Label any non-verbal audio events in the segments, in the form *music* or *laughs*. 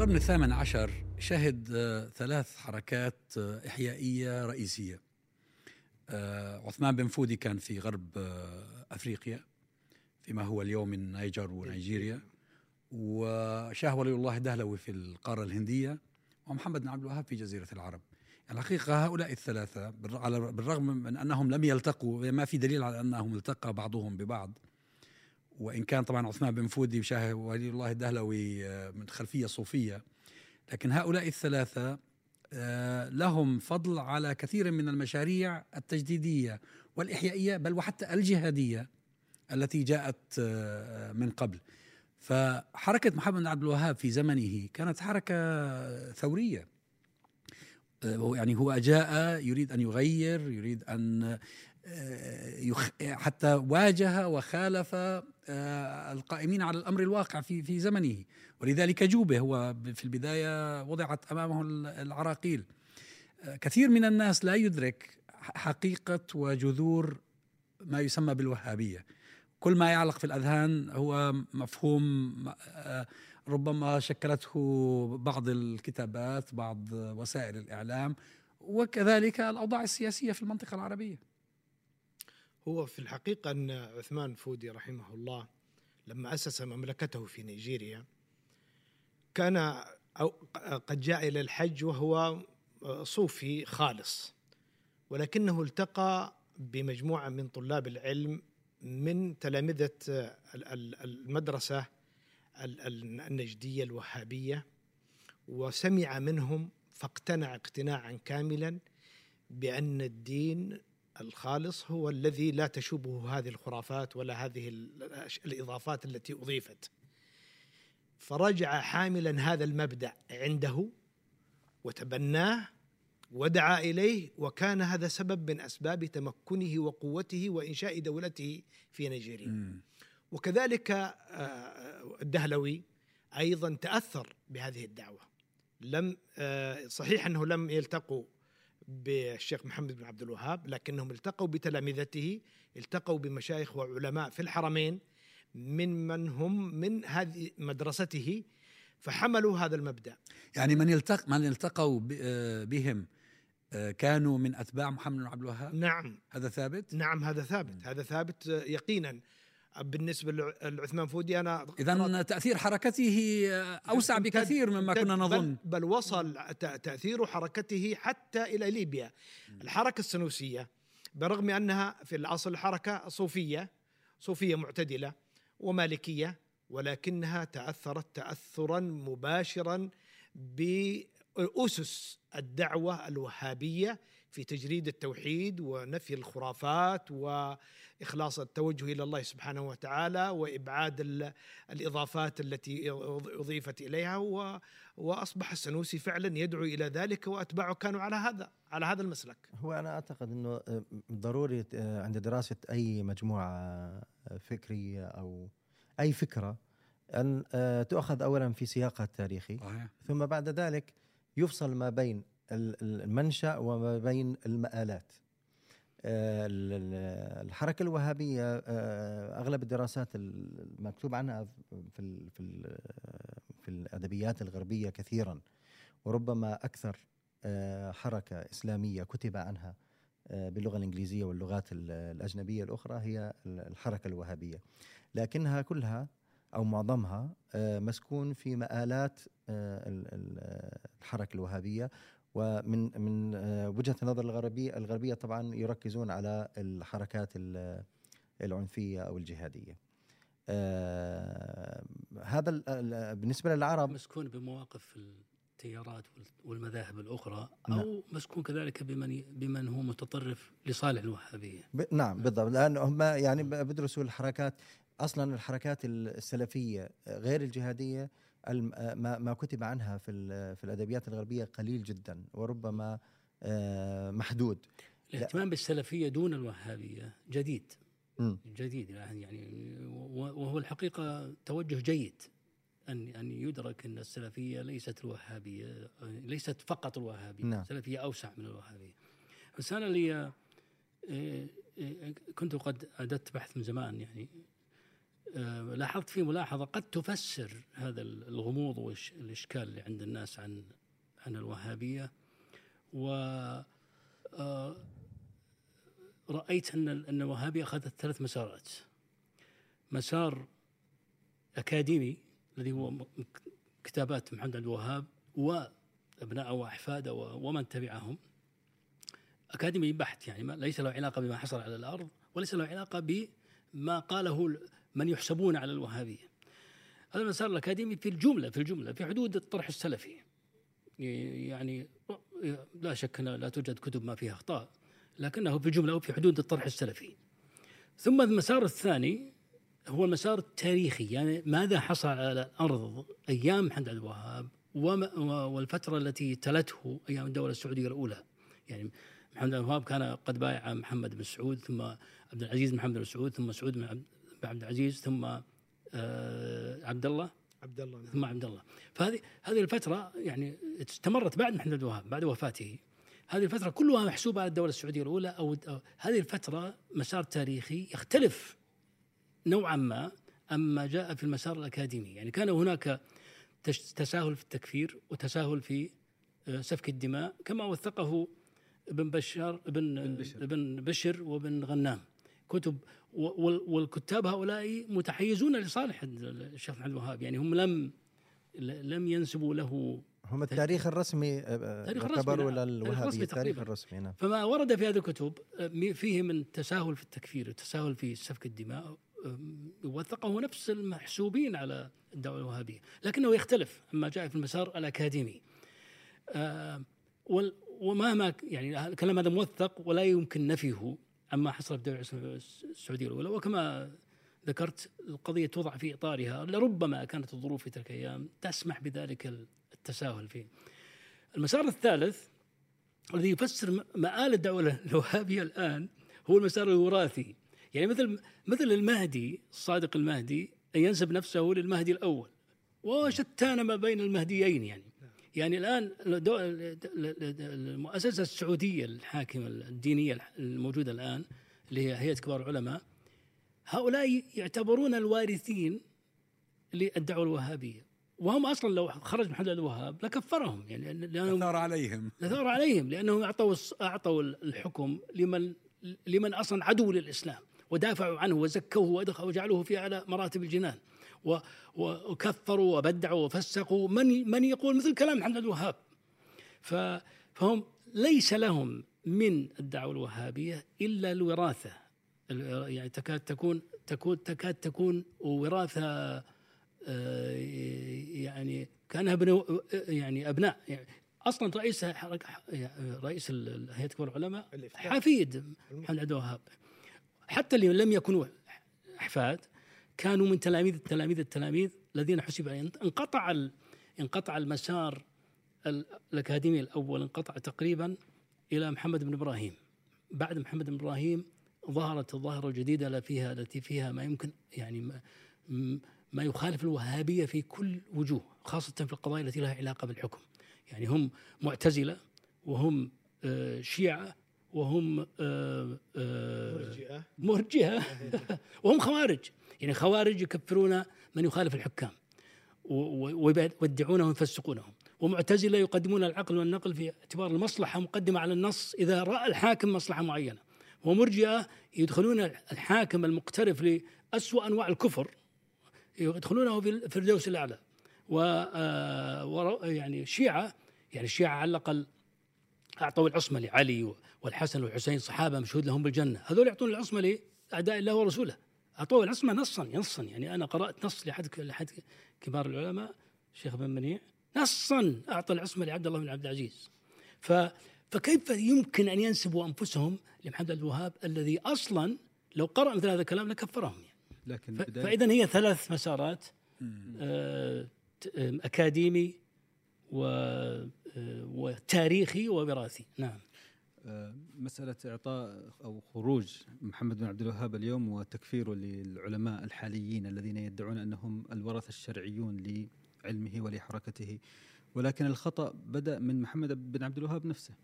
القرن الثامن عشر شهد ثلاث حركات إحيائية رئيسية. عثمان بن فودي كان في غرب أفريقيا فيما هو اليوم النيجر ونيجيريا وشاه ولي الله دهلوي في القارة الهندية ومحمد بن عبد الوهاب في جزيرة العرب. الحقيقة هؤلاء الثلاثة بالرغم من أنهم لم يلتقوا ما في دليل على أنهم التقى بعضهم ببعض وإن كان طبعا عثمان بن فودي وشاه ولي الله الدهلوي آه، من خلفية صوفية. لكن هؤلاء الثلاثة آه، لهم فضل على كثير من المشاريع التجديدية والإحيائية بل وحتى الجهادية التي جاءت آه، من قبل. فحركة محمد عبد الوهاب في زمنه كانت حركة ثورية. آه، يعني هو جاء يريد أن يغير يريد آه، حتى واجه وخالف القائمين على الأمر الواقع في في زمنه. ولذلك جوبه هو في البداية وضعت أمامه العراقيل. كثير من الناس لا يدرك حقيقة وجذور ما يسمى بالوهابية. كل ما يعلق في الأذهان هو مفهوم آه، ربما شكلته بعض الكتابات بعض وسائل الإعلام وكذلك الأوضاع السياسية في المنطقة العربية. هو في الحقيقة أن عثمان فودي رحمه الله لما أسس مملكته في نيجيريا كان أو قد جاء إلى الحج وهو صوفي خالص ولكنه التقى بمجموعة من طلاب العلم من تلامذة المدرسة النجدية الوهابية وسمع منهم فاقتنع اقتناعا كاملا بأن الدين الخالص هو الذي لا تشوبه هذه الخرافات ولا هذه الإضافات التي أضيفت فرجع حاملا هذا المبدأ عنده وتبناه ودعا إليه وكان هذا سبب من أسباب تمكنه وقوته وإنشاء دولته في نيجيريا. وكذلك آه، الدهلوي أيضا تأثر بهذه الدعوة. لم آه، صحيح أنه لم يلتقوا بالشيخ محمد بن عبد الوهاب لكنهم التقوا بتلامذته التقوا بمشايخ وعلماء في الحرمين من من هم من هذه مدرسته فحملوا هذا المبدأ. يعني من يلتق من التقوا آه، بهم آه، كانوا من أتباع محمد بن عبد الوهاب؟ نعم. هذا ثابت؟ نعم هذا ثابت. هذا ثابت يقينا. بالنسبة لعثمان فودي أنا اذا تأثير حركته أوسع بكثير مما كنا نظن. بل, بل وصل تأثير حركته حتى إلى ليبيا. الحركة السنوسية برغم أنها في الأصل حركة صوفية صوفية معتدلة ومالكية ولكنها تأثرت تاثرا مباشرا بأسس الدعوة الوهابية في تجريد التوحيد ونفي الخرافات وإخلاص التوجه إلى الله سبحانه وتعالى وإبعاد الإضافات التي أضيفت إليها وأصبح السنوسي فعلا يدعو إلى ذلك وأتباعه كانوا على هذا على هذا المسلك. هو أنا أعتقد إنه آه، ضروري آه، عند دراسة أي مجموعة آه، فكرية أو أي فكرة أن تؤخذ اولا في سياقها التاريخي ثم بعد ذلك يفصل ما بين المنشأ وما بين المآلات. آه، الحركة الوهابية آه، أغلب الدراسات المكتوب عنها في في في الأدبيات الغربية كثيرا. وربما أكثر آه، حركة إسلامية كتب عنها باللغة الإنجليزية واللغات الأجنبية الأخرى هي الحركة الوهابية. لكنها كلها أو معظمها مسكون في مآلات الحركة الوهابية. ومن من آه، وجهة النظر الغربية الغربية طبعا يركزون على الحركات العنفية أو الجهادية. آه هذا بالنسبة للعرب مسكون بمواقف التيارات والمذاهب الأخرى أو نعم. مسكون كذلك بمن بمن هو متطرف لصالح الوهابية. نعم بالضبط لأن هم يعني بدرسوا الحركات أصلا الحركات السلفية غير الجهادية ما ما كتب عنها في في الأدبيات الغربية قليل جدا وربما آه، محدود. الاهتمام بالسلفية دون الوهابية جديد. م. جديد يعني وهو الحقيقة توجه جيد أن أن يدرك أن السلفية ليست الوهابية ليست فقط الوهابية. نعم. السلفية أوسع من الوهابية. بس أنا لي آه، آه، كنت قد اعددت بحث من زمان يعني لاحظت في ملاحظة قد تفسر هذا الغموض والإشكال اللي عند الناس عن عن الوهابية. و آه، رأيت أن أن الوهابية أخذت ثلاث مسارات. مسار أكاديمي الذي هو كتابات محمد عبد الوهاب وأبنائه وأحفاده ومن تبعهم. أكاديمي بحت يعني ليس له علاقة بما حصل على الأرض وليس له علاقة بما قاله من يحسبون على الوهابية. هذا المسار الأكاديمي في الجملة في الجملة في حدود الطرح السلفي. يعني لا شك لا توجد كتب ما فيها أخطاء لكنه في الجملة في حدود الطرح السلفي. ثم المسار الثاني هو المسار التاريخي يعني ماذا حصل على الأرض أيام محمد عبد الوهاب والفترة التي تلته أيام الدولة السعودية الأولى؟ يعني محمد عبد الوهاب كان قد بايع محمد بن سعود ثم عبد العزيز بن محمد بن سعود ثم سعود بن عبد العزيز ثم آه، عبد الله عبد الله نعم. ثم عبد الله فهذه هذه الفترة يعني استمرت بعد محمد عبد الوهاب بعد وفاته. هذه الفترة كلها محسوبة على الدولة السعودية الأولى أو هذه الفترة مسار تاريخي يختلف نوعا ما أما جاء في المسار الأكاديمي. يعني كان هناك تساهل في التكفير وتساهل في آه، سفك الدماء كما وثقه ابن بشار ابن ابن بشر وابن غنام. كتب والكتاب هؤلاء متحيزون لصالح الشيخ محمد الوهاب. يعني هم لم لم ينسبوا له هم التاريخ الرسمي يعتبروا نعم. للوهابية التاريخ الرسمي نعم. فما ورد في هذه الكتب آه، فيه من تساهل في التكفير وتساهل في سفك الدماء وثقه نفس المحسوبين على الدعوة الوهابية. لكنه يختلف عما جاء في المسار الأكاديمي. آه، ومهما يعني الكلام هذا موثق ولا يمكن نفيه. عما حصل في الدولة السعودية الأولى وكما ذكرت القضية توضع في إطارها لربما كانت الظروف في تلك الأيام تسمح بذلك التساهل فيه. المسار الثالث الذي يفسر مآل الدعوة الوهابية الآن هو المسار الوراثي. يعني مثل مثل المهدي الصادق المهدي أن ينسب نفسه للمهدي الأول وشتان ما بين المهديين يعني. يعني الآن المؤسسة السعودية الحاكمة الدينية الموجودة الآن اللي هي هيئة كبار العلماء هؤلاء يعتبرون الوارثين للدعوة الوهابية. وهم أصلا لو خرج محمد الوهاب لكفرهم يعني لأنهم لثار عليهم. لثار عليهم لأنهم أعطوا أعطوا الحكم لمن لمن أصلا عدو للإسلام ودافعوا عنه وزكوه وجعلوه في أعلى مراتب الجنان. وكفروا وبدعوا وفسقوا. من من يقول مثل كلام محمد الوهاب؟ فهم ليس لهم من الدعوة الوهابية إلا الوراثة. يعني تكاد تكون تكون تكاد تكون وراثة آه، يعني كانها ابن يعني أبناء. يعني أصلا رئيس رئيس هيئة كبار العلماء حفيد محمد عبد الوهاب. حتى اللي لم يكونوا أحفاد. كانوا من تلاميذ التلاميذ التلاميذ الذين حسب انقطع انقطع المسار الأكاديمي الأول انقطع تقريبا إلى محمد بن إبراهيم. بعد محمد بن إبراهيم ظهرت الظاهرة الجديدة فيها التي فيها ما يمكن يعني ما يخالف الوهابية في كل وجوه خاصة في القضايا التي لها علاقة بالحكم. يعني هم معتزلة وهم آه، شيعة وهم آه، مرجئة. مرجئة. *laughs* *laughs* وهم خوارج. يعني خوارج يكفرون من يخالف الحكام ويودعونهم ويفسقونهم. ومعتزلة يقدمون العقل والنقل في اعتبار المصلحة مقدمة على النص إذا رأى الحاكم مصلحة معينة. ومرجئة يدخلون الحاكم المقترف لأسوأ أنواع الكفر يدخلونه في الفردوس الأعلى. و آه، يعني الشيعه يعني الشيعه على الأقل اعطوا العصمه لعلي والحسن والحسين صحابة مشهود لهم بالجنة. هذول يعطون العصمة لأعداء الله ورسوله. اعطوه العصمه نصا نصا يعني أنا قرأت نص لحد لحد كبار العلماء الشيخ بن منيع. نصا أعطى العصمة لعبد الله بن عبد العزيز. ف فكيف يمكن أن ينسبوا أنفسهم لمحمد عبد الوهاب الذي أصلا لو قرأ مثل هذا الكلام لكفرهم يعني. لكن فاذا هي ثلاث مسارات آه أكاديمي وتاريخي ووراثي. نعم. آه، مسألة إعطاء أو خروج محمد بن عبد الوهاب اليوم وتكفيره للعلماء الحاليين الذين يدعون أنهم الورثة الشرعيون لعلمه ولحركته. ولكن الخطأ بدأ من محمد بن عبد الوهاب نفسه.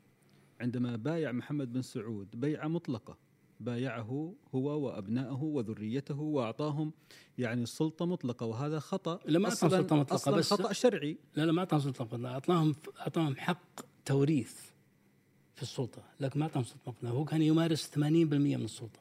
عندما بايع محمد بن سعود بيعة مطلقة بايعه هو وأبنائه وذريته وأعطاهم يعني السلطه مطلقة وهذا خطأ لا ما أعطاهم سلطة مطلقة بس خطأ شرعي. لا لا ما أعطاهم سلطة مطلقة أعطاهم أعطاهم حق توريث في السلطة لكن ما أعطاهم سلطة مطلقة. هو كان يمارس 80% من السلطة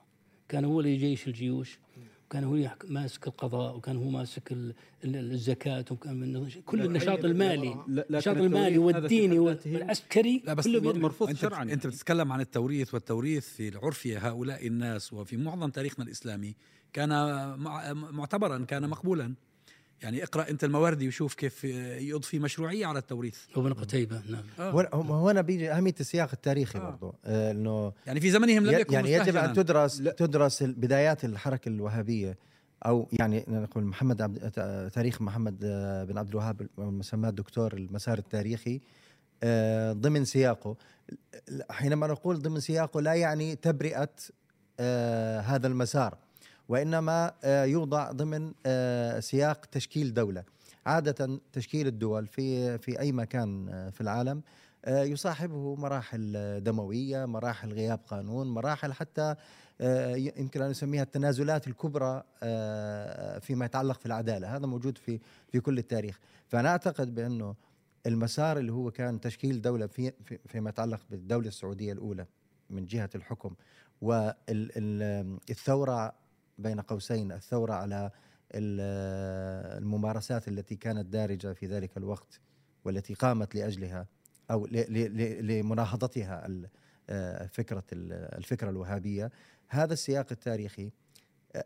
كان هو اللي يجيش الجيوش. وكان هو ماسك القضاء وكان هو ماسك الزكاة وكان من كل النشاط المالي. النشاط المالي والديني والعسكري لا بس مرفوض أنت شرعا. أنت بتتكلم عن التوريث والتوريث في العرف هؤلاء الناس وفي معظم تاريخنا الإسلامي كان معتبرا كان مقبولا. يعني اقرأ انت المواردي وشوف كيف يضفي مشروعية على التوريث وابن قتيبة نعم آه. هنا بيجي أهمية السياق التاريخي آه. برضه آه إنه يعني في زمنهم لم يكن يعني يجب أن تدرس لا. تدرس بدايات الحركة الوهابية أو يعني نقول محمد عبد تاريخ محمد بن عبد الوهاب مسماه الدكتور المسار التاريخي آه، ضمن سياقه حينما نقول ضمن سياقه لا يعني تبرئة آه، هذا المسار وإنما آه، يوضع ضمن آه، سياق تشكيل دولة. عادة تشكيل الدول في في أي مكان آه، في العالم يصاحبه مراحل دموية مراحل غياب قانون مراحل حتى يمكن أن نسميها التنازلات الكبرى فيما يتعلق في العدالة. هذا موجود في في كل التاريخ. فأنا أعتقد بأنه المسار اللي هو كان تشكيل دولة في فيما يتعلق بالدولة السعودية الأولى من جهة الحكم والثوره بين قوسين الثورة على الممارسات التي كانت دارجة في ذلك الوقت والتي قامت لأجلها أو لمناهضتها آه، فكرة الفكرة الوهابية. هذا السياق التاريخي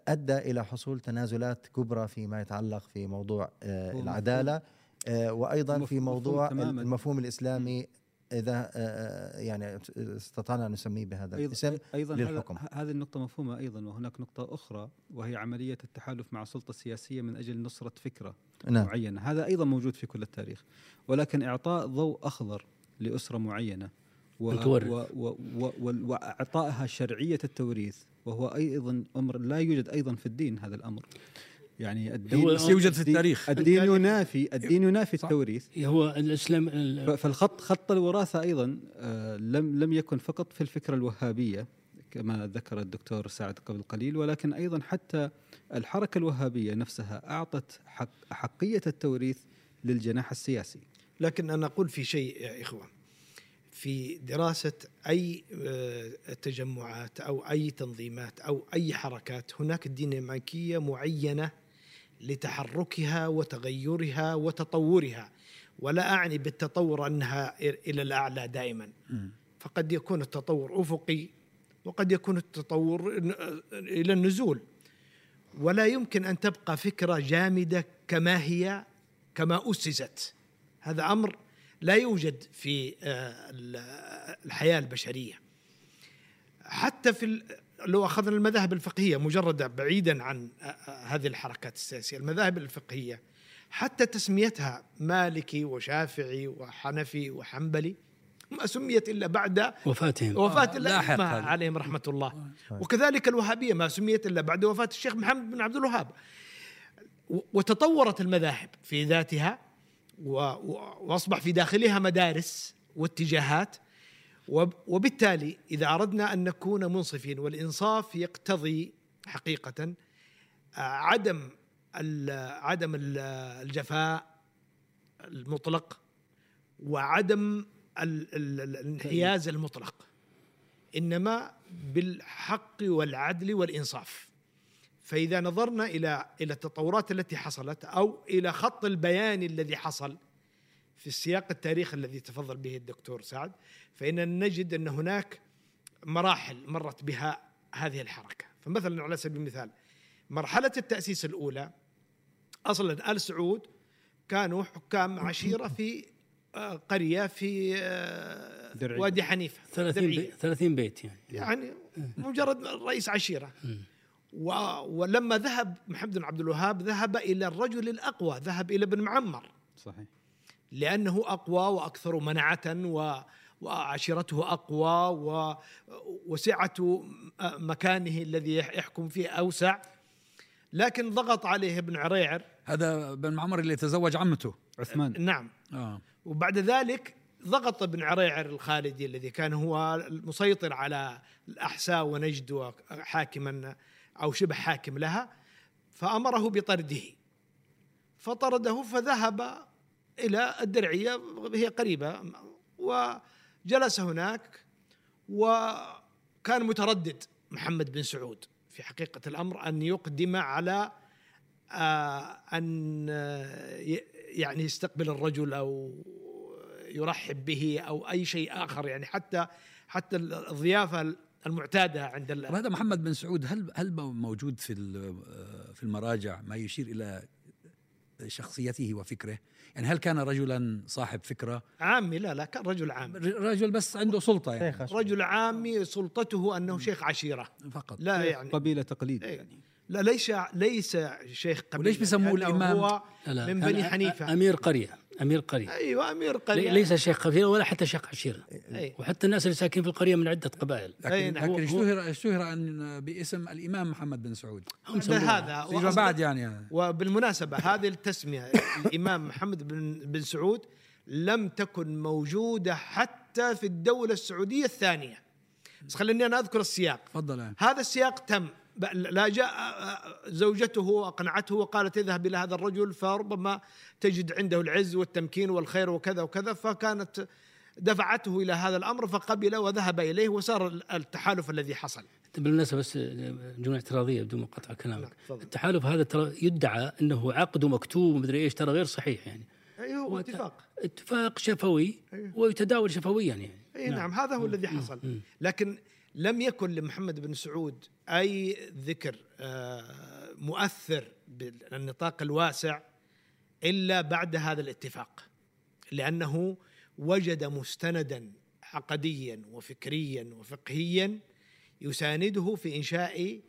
أدى إلى حصول تنازلات كبرى فيما يتعلق في موضوع آه، العدالة آه، وأيضا في موضوع المفهوم الإسلامي إذا آه، آه، يعني استطعنا أن نسميه بهذا أيضا الاسم أيضا للحكم. هذه النقطة مفهومة أيضا وهناك نقطة أخرى وهي عملية التحالف مع السلطة السياسية من أجل نصرة فكرة نعم. معينة. هذا أيضا موجود في كل التاريخ ولكن إعطاء ضوء أخضر لأسرة معينة و و و و وإعطائها شرعية التوريث وهو أيضا أمر لا يوجد أيضا في الدين هذا الأمر. يعني الدين بس يوجد في التاريخ. الدين ينافي الدين ينافي التوريث. هو الإسلام فالخط خط الوراثة أيضا آه، لم لم يكن فقط في الفكرة الوهابية كما ذكر الدكتور سعد قبل قليل ولكن أيضا حتى الحركة الوهابية نفسها أعطت حق حقية التوريث للجناح السياسي. لكن أنا أقول في شيء يا إخوان. في دراسة أي آه، تجمعات أو أي تنظيمات أو أي حركات هناك ديناميكية معينة لتحركها وتغيرها وتطورها. ولا أعني بالتطور أنها إلى الأعلى دائما. فقد يكون التطور أفقي وقد يكون التطور إلى النزول. ولا يمكن أن تبقى فكرة جامدة كما هي كما أسست. هذا أمر لا يوجد في آه، الحياة البشرية. حتى في لو أخذنا المذاهب الفقهية مجرده بعيدا عن آه، آه، هذه الحركات السياسية المذاهب الفقهية حتى تسميتها مالكي وشافعي وحنفي وحنبلي ما سميت إلا بعد وفاتهم. وفاة الائمه عليهم رحمة الله. وكذلك الوهابية ما سميت إلا بعد وفاة الشيخ محمد بن عبد الوهاب. وتطورت المذاهب في ذاتها وأصبح في داخلها مدارس واتجاهات وبالتالي إذا أردنا أن نكون منصفين والإنصاف يقتضي حقيقة آه، عدم عدم الجفاء المطلق وعدم الانحياز المطلق إنما بالحق والعدل والإنصاف. فإذا نظرنا إلى إلى التطورات التي حصلت أو إلى خط البيان الذي حصل في السياق التاريخي الذي تفضل به الدكتور سعد فإننا نجد أن هناك مراحل مرت بها هذه الحركة. فمثلا على سبيل المثال مرحلة التأسيس الأولى أصلا آل سعود كانوا حكام عشيرة في آه، قرية في آه، وادي حنيفة 30 بي 30 بيت يعني. يعني مجرد رئيس عشيرة. ولما ذهب محمد بن عبد الوهاب ذهب إلى الرجل الأقوى ذهب إلى ابن معمر. صحيح. لأنه أقوى وأكثر منعة و وعشيرته أقوى وسعة مكانه الذي يحكم فيه أوسع. لكن ضغط عليه ابن عريعر. هذا بن معمر اللي تزوج عمته عثمان. نعم. آه. وبعد ذلك ضغط ابن عريعر الخالدي الذي كان هو المسيطر على الأحساء ونجد وحاكما أو شبه حاكم لها فأمره بطرده. فطرده فذهب إلى الدرعية هي قريبة وجلس هناك وكان متردد محمد بن سعود في حقيقة الأمر أن يقدم على آه، أن يعني يستقبل الرجل أو يرحب به أو أي شيء آخر يعني حتى حتى الضيافة المعتادة عند هذا محمد بن سعود هل هل موجود في في المراجع؟ ما يشير إلى شخصيته وفكره. يعني هل كان رجلا صاحب فكرة؟ عامي لا لا كان رجل عامي رجل بس عنده سلطة يعني. رجل عامي سلطته أنه شيخ عشيرة. فقط. لا يعني. قبيلة تقليد إيه. يعني. لا ليس ليس شيخ قبيلة. وليش بيسموه الإمام؟ هو من بني حنيفة. أمير قرية. أمير قريه أيوه أمير قريه ليس شيخ قبيله ولا حتى شيخ عشيره أي. وحتى الناس اللي ساكنين في القرية من عدة قبائل. لكن. لكن اشتهر اشتهر ان باسم الإمام محمد بن سعود. هذا فيما بعد يعني. وبالمناسبة هذه التسمية الإمام محمد بن بن سعود لم تكن موجودة حتى في الدولة السعودية الثانية. بس خليني أنا أذكر السياق. تفضل. هذا السياق تم. لا جاء زوجته أقنعته وقالت اذهب إلى هذا الرجل فربما تجد عنده العز والتمكين والخير وكذا وكذا فكانت دفعته إلى هذا الأمر فقبل وذهب إليه وصار التحالف الذي حصل. بالمناسبة بس جملة اعتراضية بدون مقاطعة كلامك. نعم. التحالف هذا ترى يدعى أنه عقد مكتوب ومدري إيش ترى غير صحيح يعني. أيوه هو اتفاق. اتفاق شفوي أيوه. ويتداول شفويا يعني. أي نعم. نعم. هذا هو الذي حصل. لكن لم يكن لمحمد بن سعود أي ذكر آه، مؤثر بالنطاق الواسع إلا بعد هذا الاتفاق لأنه وجد مستندا عقديا وفكريا وفقهيا يسانده في إنشاء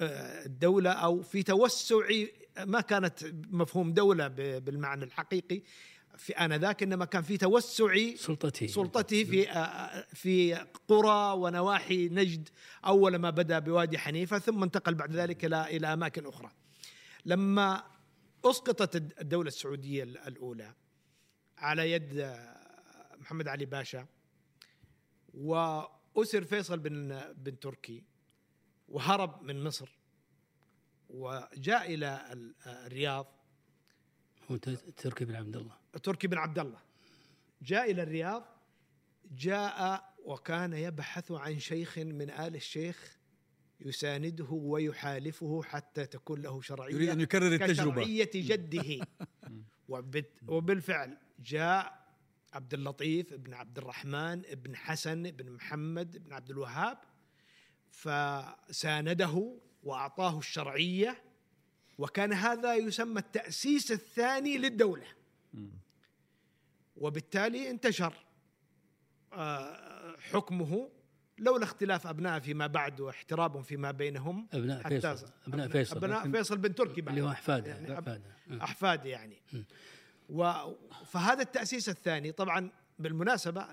آه، الدولة أو في توسع ما كانت مفهوم دولة بالمعنى الحقيقي في آنذاك إنما كان في توسع سلطته سلطته في آه، في قرى ونواحي نجد أول ما بدأ بوادي حنيفة ثم انتقل بعد ذلك إلى إلى أماكن أخرى. لما أسقطت الدولة السعودية الأولى على يد محمد علي باشا وأسر فيصل بن بن تركي وهرب من مصر وجاء إلى الرياض تركي بن عبد الله. تركي بن عبد الله. جاء إلى الرياض جاء وكان يبحث عن شيخ من آل الشيخ يسانده ويحالفه حتى تكون له شرعية يريد أن يكرر التجربة. كشرعية جده. *laughs* وبالفعل جاء عبد اللطيف بن عبد الرحمن بن حسن بن محمد بن عبد الوهاب فسانده وأعطاه الشرعية وكان هذا يسمى التأسيس الثاني للدولة. وبالتالي انتشر آه، حكمه لولا اختلاف أبناء فيما بعد واحتراب فيما بينهم. أبناء فيصل. أبناء فيصل. أبناء فيصل بن تركي بعد. اللي هو أحفاده يعني أحفاده. احفاد يعني. و فهذا التأسيس الثاني طبعا بالمناسبة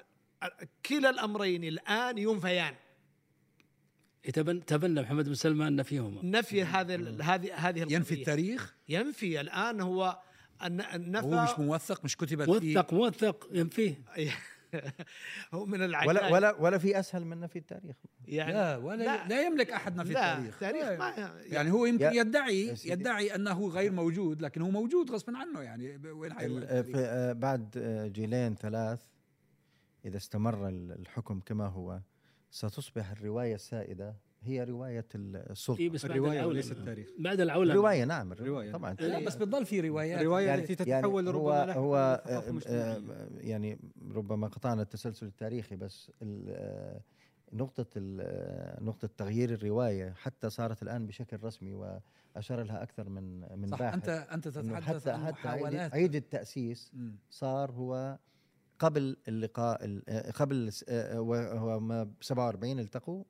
كلا الأمرين الآن ينفيان. تبنى محمد بن سلمان نفيهما. نفي هذه هذه هذه ينفي التاريخ؟ ينفي. الآن هو النفى هو مش موثق مش كتبت موثق موثق ينفيه. *laughs* هو من العجائب. ولا ولا ولا في أسهل من نفي التاريخ. يعني لا ولا لا, لا يملك أحد نفي لا التاريخ. التاريخ ما يعني, يعني هو يمكن يدعي يدعي أنه غير موجود لكن هو موجود غصبا عنه يعني وين في بعد جيلين ثلاث إذا استمر الحكم كما هو ستصبح الرواية السائدة هي رواية السلطة. إيه بس الرواية وليس التاريخ. بعد العولمه الرواية نعم الرواية طبعا. لا بس بتضل في روايات. روايه يعني التي تتحول يعني هو هو آه، آه، يعني ربما قطعنا التسلسل التاريخي بس آه، نقطة نقطة تغيير الرواية حتى صارت الآن بشكل رسمي وأشار لها أكثر من من صح باحث. أنت أنت تتحدث عن محاولات. عيد التأسيس صار هو قبل اللقاء قبل هو 47 التقوا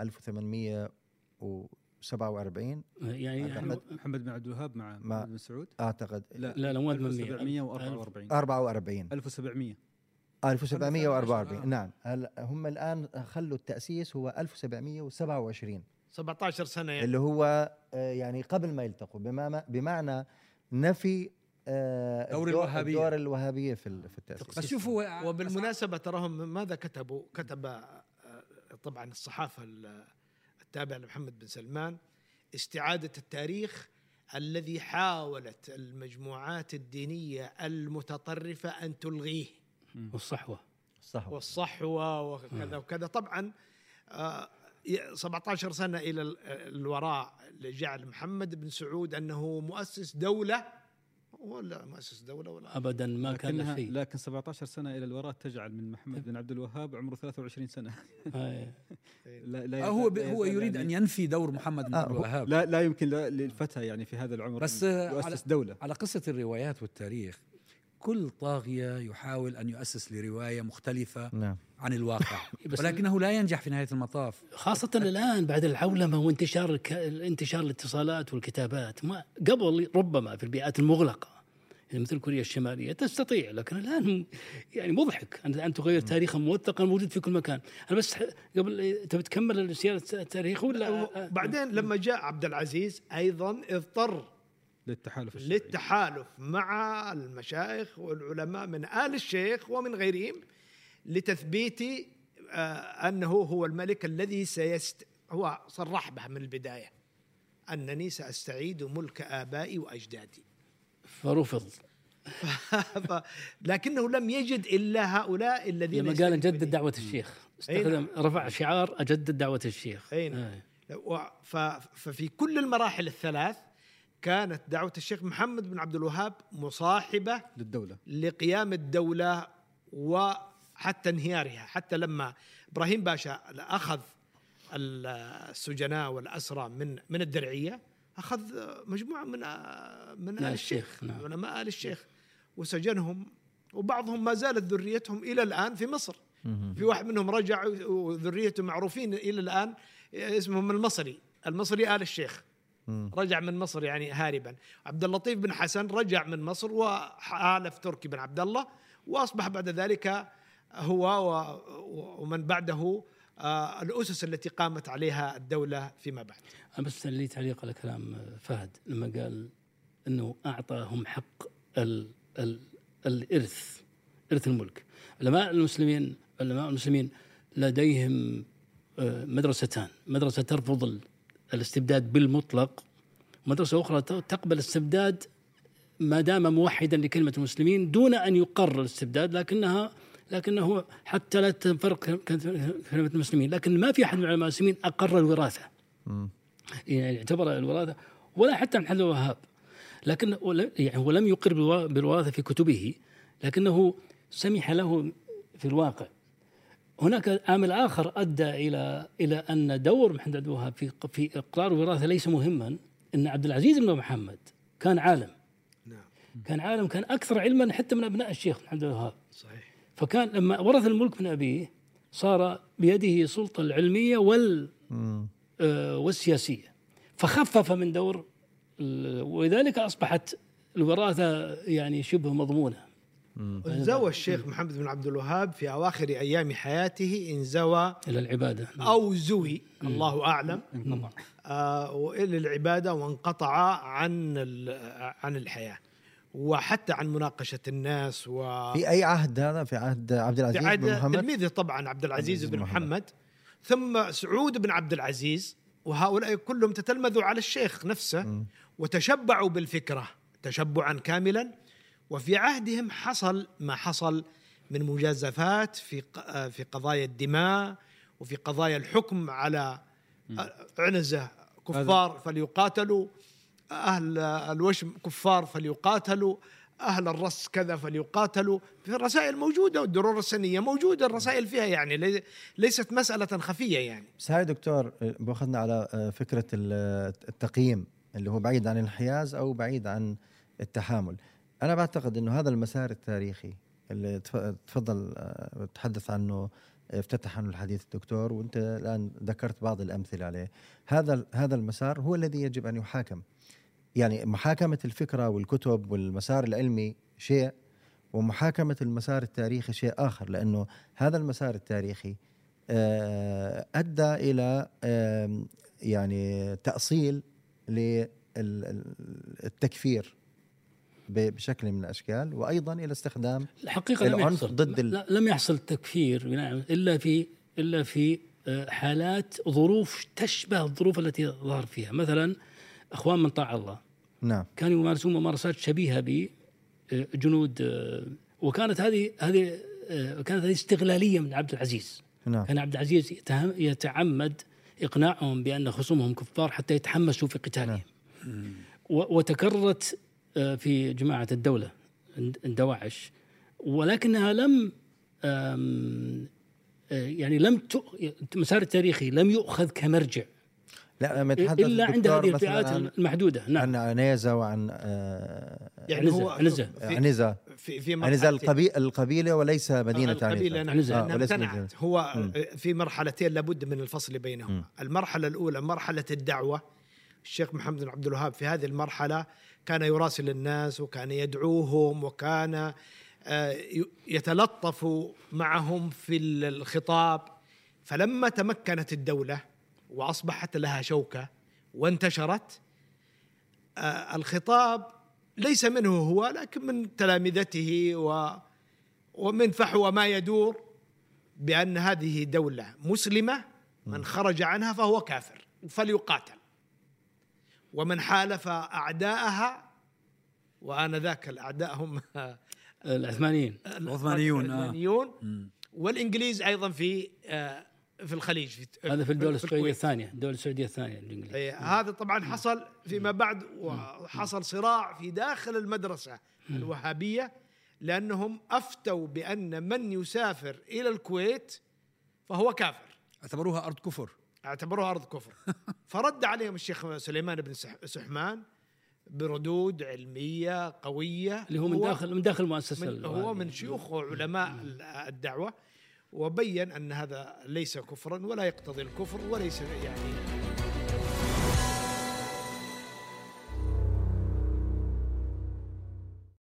1847 يعني محمد, محمد بن عبد الوهاب مع محمد بن سعود؟ أعتقد لا لا لا مو 1744 44 1700 1744 نعم. هم الآن خلوا التأسيس هو 1727 17 سنة يعني. اللي هو آه، يعني قبل ما يلتقوا. بمعنى بمعنى نفي آه، دور الوهابية. دور الوهابية في في التأسيس. بس شوفوا وبالمناسبة تراهم ماذا كتبوا؟ كتب آه، طبعا الصحافة التابعة لمحمد بن سلمان استعادة التاريخ الذي حاولت المجموعات الدينية المتطرفة أن تلغيه. والصحوة. الصحوه والصحوة وكذا وكذا. طبعا 17 سنة إلى الوراء لجعل محمد بن سعود أنه مؤسس دولة ولا مؤسس دولة ولا ابدا ما كان شيء لكن 17 سنة إلى الوراء تجعل من محمد بن عبد الوهاب عمره 23 سنة. آه، *laughs* لا لا هو لا هو يريد أن ينفي دور محمد بن عبد الوهاب. لا لا يمكن للفتى يعني في هذا العمر بس يؤسس على دولة. على قصة الروايات والتاريخ كل طاغية يحاول أن يؤسس لرواية مختلفة نعم. عن الواقع. *laughs* ولكنه لا ينجح في نهاية المطاف. خاصة الآن بعد العولمة وانتشار انتشار الاتصالات والكتابات ما قبل ربما في البيئات المغلقة يعني مثل كوريا الشمالية تستطيع لكن الآن يعني مضحك أن تغير تاريخا موثقا موجود في كل مكان. أنا بس قبل تبي تكمل سيارة التاريخ ولا بعدين لما جاء عبد العزيز أيضا اضطر للتحالف الشرعي. للتحالف مع المشايخ والعلماء من آل الشيخ ومن غيرهم لتثبيت آه، أنه هو الملك الذي سيست هو صرح به من البداية أنني سأستعيد ملك آبائي وأجدادي فرفض. *laughs* لكنه لم يجد إلا هؤلاء الذين لما قال أجدد دعوة الشيخ استخدم رفع شعار أجدد دعوة الشيخ أين آه. ف... ففي كل المراحل الثلاث كانت دعوة الشيخ محمد بن عبد الوهاب مصاحبة للدولة. لقيام الدولة وحتى انهيارها. حتى لما إبراهيم باشا أخذ السجناء والأسرى من من الدرعية أخذ مجموعة من من آل الشيخ نعم. علماء آل الشيخ وسجنهم. وبعضهم ما زالت ذريتهم إلى الآن في مصر. في واحد منهم رجع وذريته معروفين إلى الآن اسمهم المصري المصري آل الشيخ. رجع من مصر يعني هاربا عبد اللطيف بن حسن رجع من مصر وحالف تركي بن عبد الله وأصبح بعد ذلك هو ومن بعده آه، الأسس التي قامت عليها الدولة فيما بعد. أنا بس لي تعليق على كلام فهد لما قال إنه أعطاهم حق ال ال الإرث إرث الملك. علماء المسلمين علماء المسلمين لديهم آه، مدرستان، مدرسة ترفض الاستبداد بالمطلق. مدرسة أخرى تقبل الاستبداد ما دام موحدا لكلمة المسلمين دون أن يقرر الاستبداد لكنها لكنه حتى لا تنفرق كلمة المسلمين. لكن ما في أحد من العلماء المسلمين أقر الوراثة. يعني اعتبر الوراثة ولا حتى محمد الوهاب. لكن يعني هو لم يقر بالوراثة في كتبه لكنه سمح له في الواقع. هناك عامل آخر أدى إلى إلى أن دور محمد عبد الوهاب في في إقرار الوراثه ليس مهما إن عبد العزيز بن محمد كان عالم. نعم. كان عالم كان أكثر علما حتى من أبناء الشيخ محمد عبد الوهاب. صحيح. فكان لما ورث الملك من أبيه صار بيده السلطه العلمية وال آه والسياسية. فخفف من دور ولذلك أصبحت الوراثة يعني شبه مضمونة. انزوى الشيخ محمد بن عبد الوهاب في أواخر أيام حياته انزوى إلى العبادة. أو زوي الله أعلم. آه وإلى العبادة وانقطع عن عن الحياة وحتى عن مناقشة الناس و في أي عهد هذا؟ في عهد عبد العزيز في عهد بن محمد؟ تلميذه طبعا عبد العزيز بن محمد. محمد. ثم سعود بن عبد العزيز وهؤلاء كلهم تتلمذوا على الشيخ نفسه م. وتشبعوا بالفكرة تشبعا كاملا وفي عهدهم حصل ما حصل من مجازفات في في قضايا الدماء وفي قضايا الحكم على عنزة كفار فليقاتلوا أهل الوشم كفار فليقاتلوا أهل الرص كذا فليقاتلوا. في الرسائل موجودة والدرور السنية موجودة الرسائل فيها يعني ليست مسألة خفية يعني. بس هاي دكتور باخذنا على فكرة التقييم اللي هو بعيد عن الانحياز أو بعيد عن التحامل. أنا بعتقد إنه هذا المسار التاريخي اللي تفضل آه، تحدث عنه افتتح عنه الحديث الدكتور وأنت الآن ذكرت بعض الأمثلة عليه. هذا هذا المسار هو الذي يجب أن يحاكم. يعني محاكمة الفكرة والكتب والمسار العلمي شيء ومحاكمة المسار التاريخي شيء آخر لأنه هذا المسار التاريخي آه، أدى إلى يعني تأصيل للتكفير بشكل من الأشكال وأيضا إلى استخدام الحقيقة لم يحصل. ضد لم يحصل تكفير إلا في إلا في آه، حالات ظروف تشبه الظروف التي ظهر فيها. مثلا أخوان من طاع الله. نعم. كانوا يمارسون ممارسات شبيهة بجنود آه، وكانت هذه هذه كانت هذه استغلالية من عبد العزيز. نعم. كان عبد العزيز يتعمد إقناعهم بأن خصومهم كفار حتى يتحمسوا في قتالهم. نعم. وتكررت آه، في جماعة الدولة دواعش ولكنها لم آه، يعني لم المسار التاريخي لم يؤخذ كمرجع. لا لما يتحدث إلا عند هذه الفئات المحدودة. نعم. عن عنيزة وعن آه يعني هو عنزة. عنزة. في في عنزة القبيله القبيلة وليس مدينة القبيلة عنزة. آه وليس مدينة. هو م. في مرحلتين لابد من الفصل بينهما. المرحلة الأولى مرحلة الدعوة. الشيخ محمد بن عبد الوهاب في هذه المرحلة كان يراسل الناس وكان يدعوهم وكان آه، يتلطف معهم في الخطاب. فلما تمكنت الدولة وأصبحت لها شوكة وانتشرت آه، الخطاب ليس منه هو لكن من تلامذته و ومن فحوى ما يدور بأن هذه دولة مسلمة من خرج عنها فهو كافر فليقاتل. ومن حالف أعداءها وانذاك الأعداء هم العثمانيين. العثمانيون العثمانيون. والإنجليز أيضا في آه، في الخليج في هذا في الدول السعودية الثانية الدول السعودية الثانية الإنجليز. هذا طبعا حصل فيما بعد وحصل صراع في داخل المدرسة الوهابية لأنهم أفتوا بأن من يسافر إلى الكويت فهو كافر. اعتبروها أرض كفر. أعتبروها أرض كفر. *laughs* فرد عليهم الشيخ سليمان بن سحمان بردود علمية قوية. اللي هو من داخل من داخل المؤسسه هو من شيوخ وعلماء الدعوة وبين أن هذا ليس كفرا ولا يقتضي الكفر وليس يعني